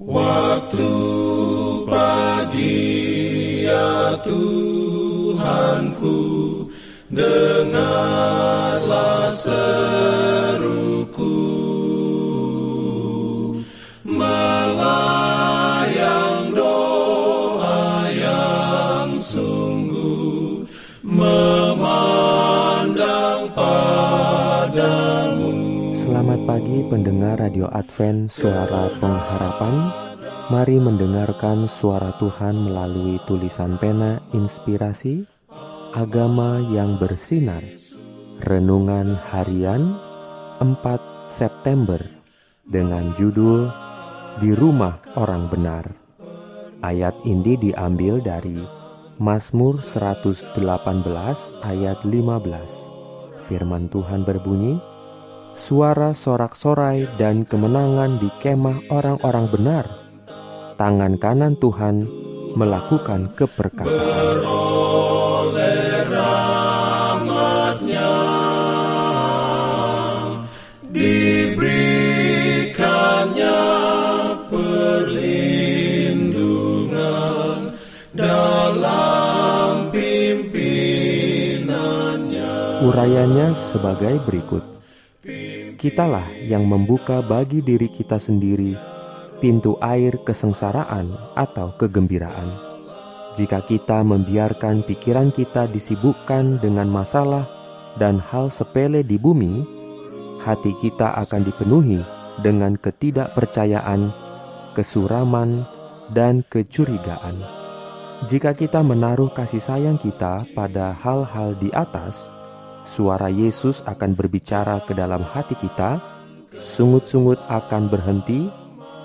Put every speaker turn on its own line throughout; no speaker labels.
Waktu pagi ya Tuhanku Dengarlah seruku. Melayang doa yang sungguh Memandang padamu
pagi pendengar Radio Advent Suara Pengharapan. Mari mendengarkan suara Tuhan melalui tulisan pena inspirasi Agama yang bersinar. Renungan Harian 4 September Dengan judul Di Rumah Orang Benar Ayat ini diambil dari Mazmur 118 ayat 15 Firman Tuhan berbunyi, suara sorak-sorai dan kemenangan di kemah orang-orang benar. Tangan kanan Tuhan melakukan keperkasaan.
Diberikannya perlindungan Dalam pimpinannya
Urayanya sebagai berikut. Kitalah yang membuka bagi diri kita sendiri pintu air kesengsaraan atau kegembiraan. Jika kita membiarkan pikiran kita disibukkan dengan masalah dan hal sepele di bumi, hati kita akan dipenuhi dengan ketidakpercayaan, kesuraman, dan kecurigaan. Jika kita menaruh kasih sayang kita pada hal-hal di atas, suara Yesus akan berbicara ke dalam hati kita, sungut-sungut akan berhenti,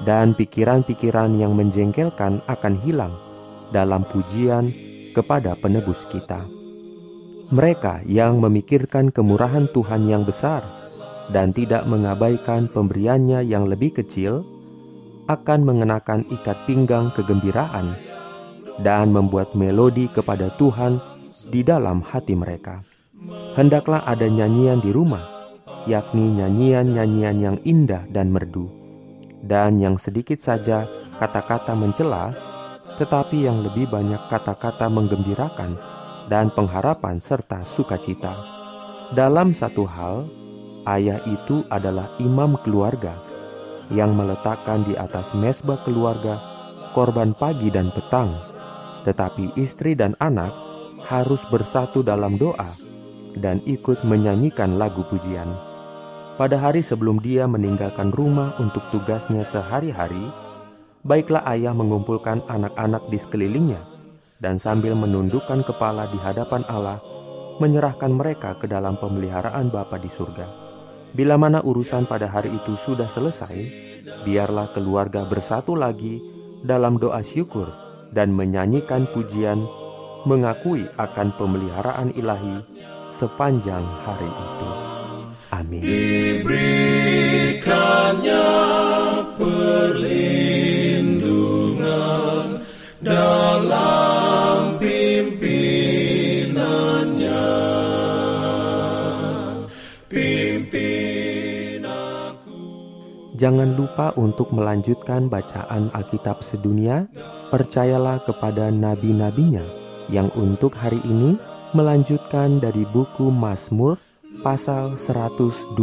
dan pikiran-pikiran yang menjengkelkan akan hilang dalam pujian kepada penebus kita. Mereka yang memikirkan kemurahan Tuhan yang besar dan tidak mengabaikan pemberiannya yang lebih kecil akan mengenakan ikat pinggang kegembiraan dan membuat melodi kepada Tuhan di dalam hati mereka hendaklah ada nyanyian di rumah, yakni nyanyian-nyanyian yang indah dan merdu, dan yang sedikit saja kata-kata mencela, tetapi yang lebih banyak kata-kata menggembirakan dan pengharapan serta sukacita. Dalam satu hal, ayah itu adalah imam keluarga yang meletakkan di atas mesbah keluarga korban pagi dan petang, tetapi istri dan anak harus bersatu dalam doa dan ikut menyanyikan lagu pujian. Pada hari sebelum dia meninggalkan rumah untuk tugasnya sehari-hari, baiklah ayah mengumpulkan anak-anak di sekelilingnya dan sambil menundukkan kepala di hadapan Allah, menyerahkan mereka ke dalam pemeliharaan Bapa di surga. Bila mana urusan pada hari itu sudah selesai, biarlah keluarga bersatu lagi dalam doa syukur dan menyanyikan pujian, mengakui akan pemeliharaan ilahi sepanjang hari itu. Amin.
Diberikannya perlindungan dalam pimpinannya. Pimpin aku.
Jangan lupa untuk melanjutkan bacaan Alkitab sedunia. Percayalah kepada nabi-nabinya yang untuk hari ini melanjutkan dari buku Mazmur pasal 121.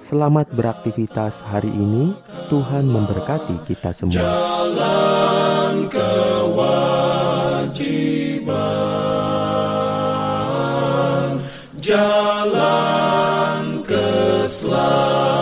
Selamat beraktivitas hari ini. Tuhan memberkati kita semua.
Jalan kewajiban, jalan keselamatan.